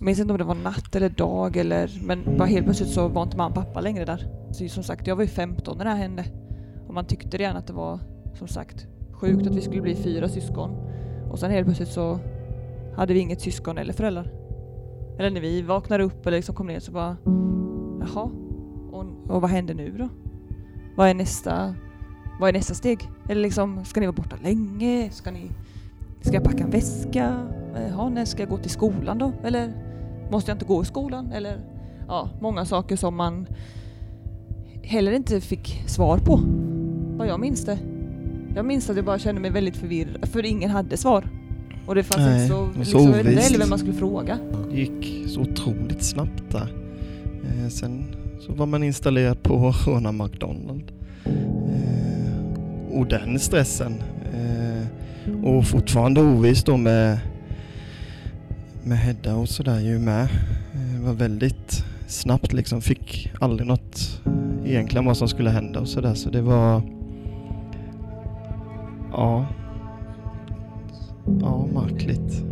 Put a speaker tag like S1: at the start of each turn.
S1: Jag minns inte om det var natt eller dag eller men bara helt plötsligt så var inte mamma och pappa längre där. Så som sagt, jag var ju 15 när det här hände. Och man tyckte redan att det var som sagt sjukt att vi skulle bli fyra syskon. Och sen helt plötsligt så hade vi inget syskon eller föräldrar. Eller när vi vaknade upp eller liksom kom ner så bara jaha, och, och vad händer nu då? Vad är nästa, vad är nästa steg? Eller liksom, ska ni vara borta länge? Ska ni, ska jag packa en väska? Eh, jaha, när ska jag gå till skolan då? Eller måste jag inte gå i skolan? Eller ja, många saker som man heller inte fick svar på. Vad jag minns det. Jag minns att jag bara kände mig väldigt förvirrad, för ingen hade svar. Och det fanns
S2: Nej,
S1: inte så,
S2: så
S1: liksom, jag vet inte
S2: ovisst.
S1: vem man skulle fråga.
S2: Det gick så otroligt snabbt där. Eh, sen så var man installerad på Ronald McDonald. Eh, och den stressen. Eh, och fortfarande oviss då med, med Hedda och sådär ju med. Det var väldigt snabbt liksom. Fick aldrig något egentligen vad som skulle hända och sådär. Så det var... Ja. Ja, märkligt.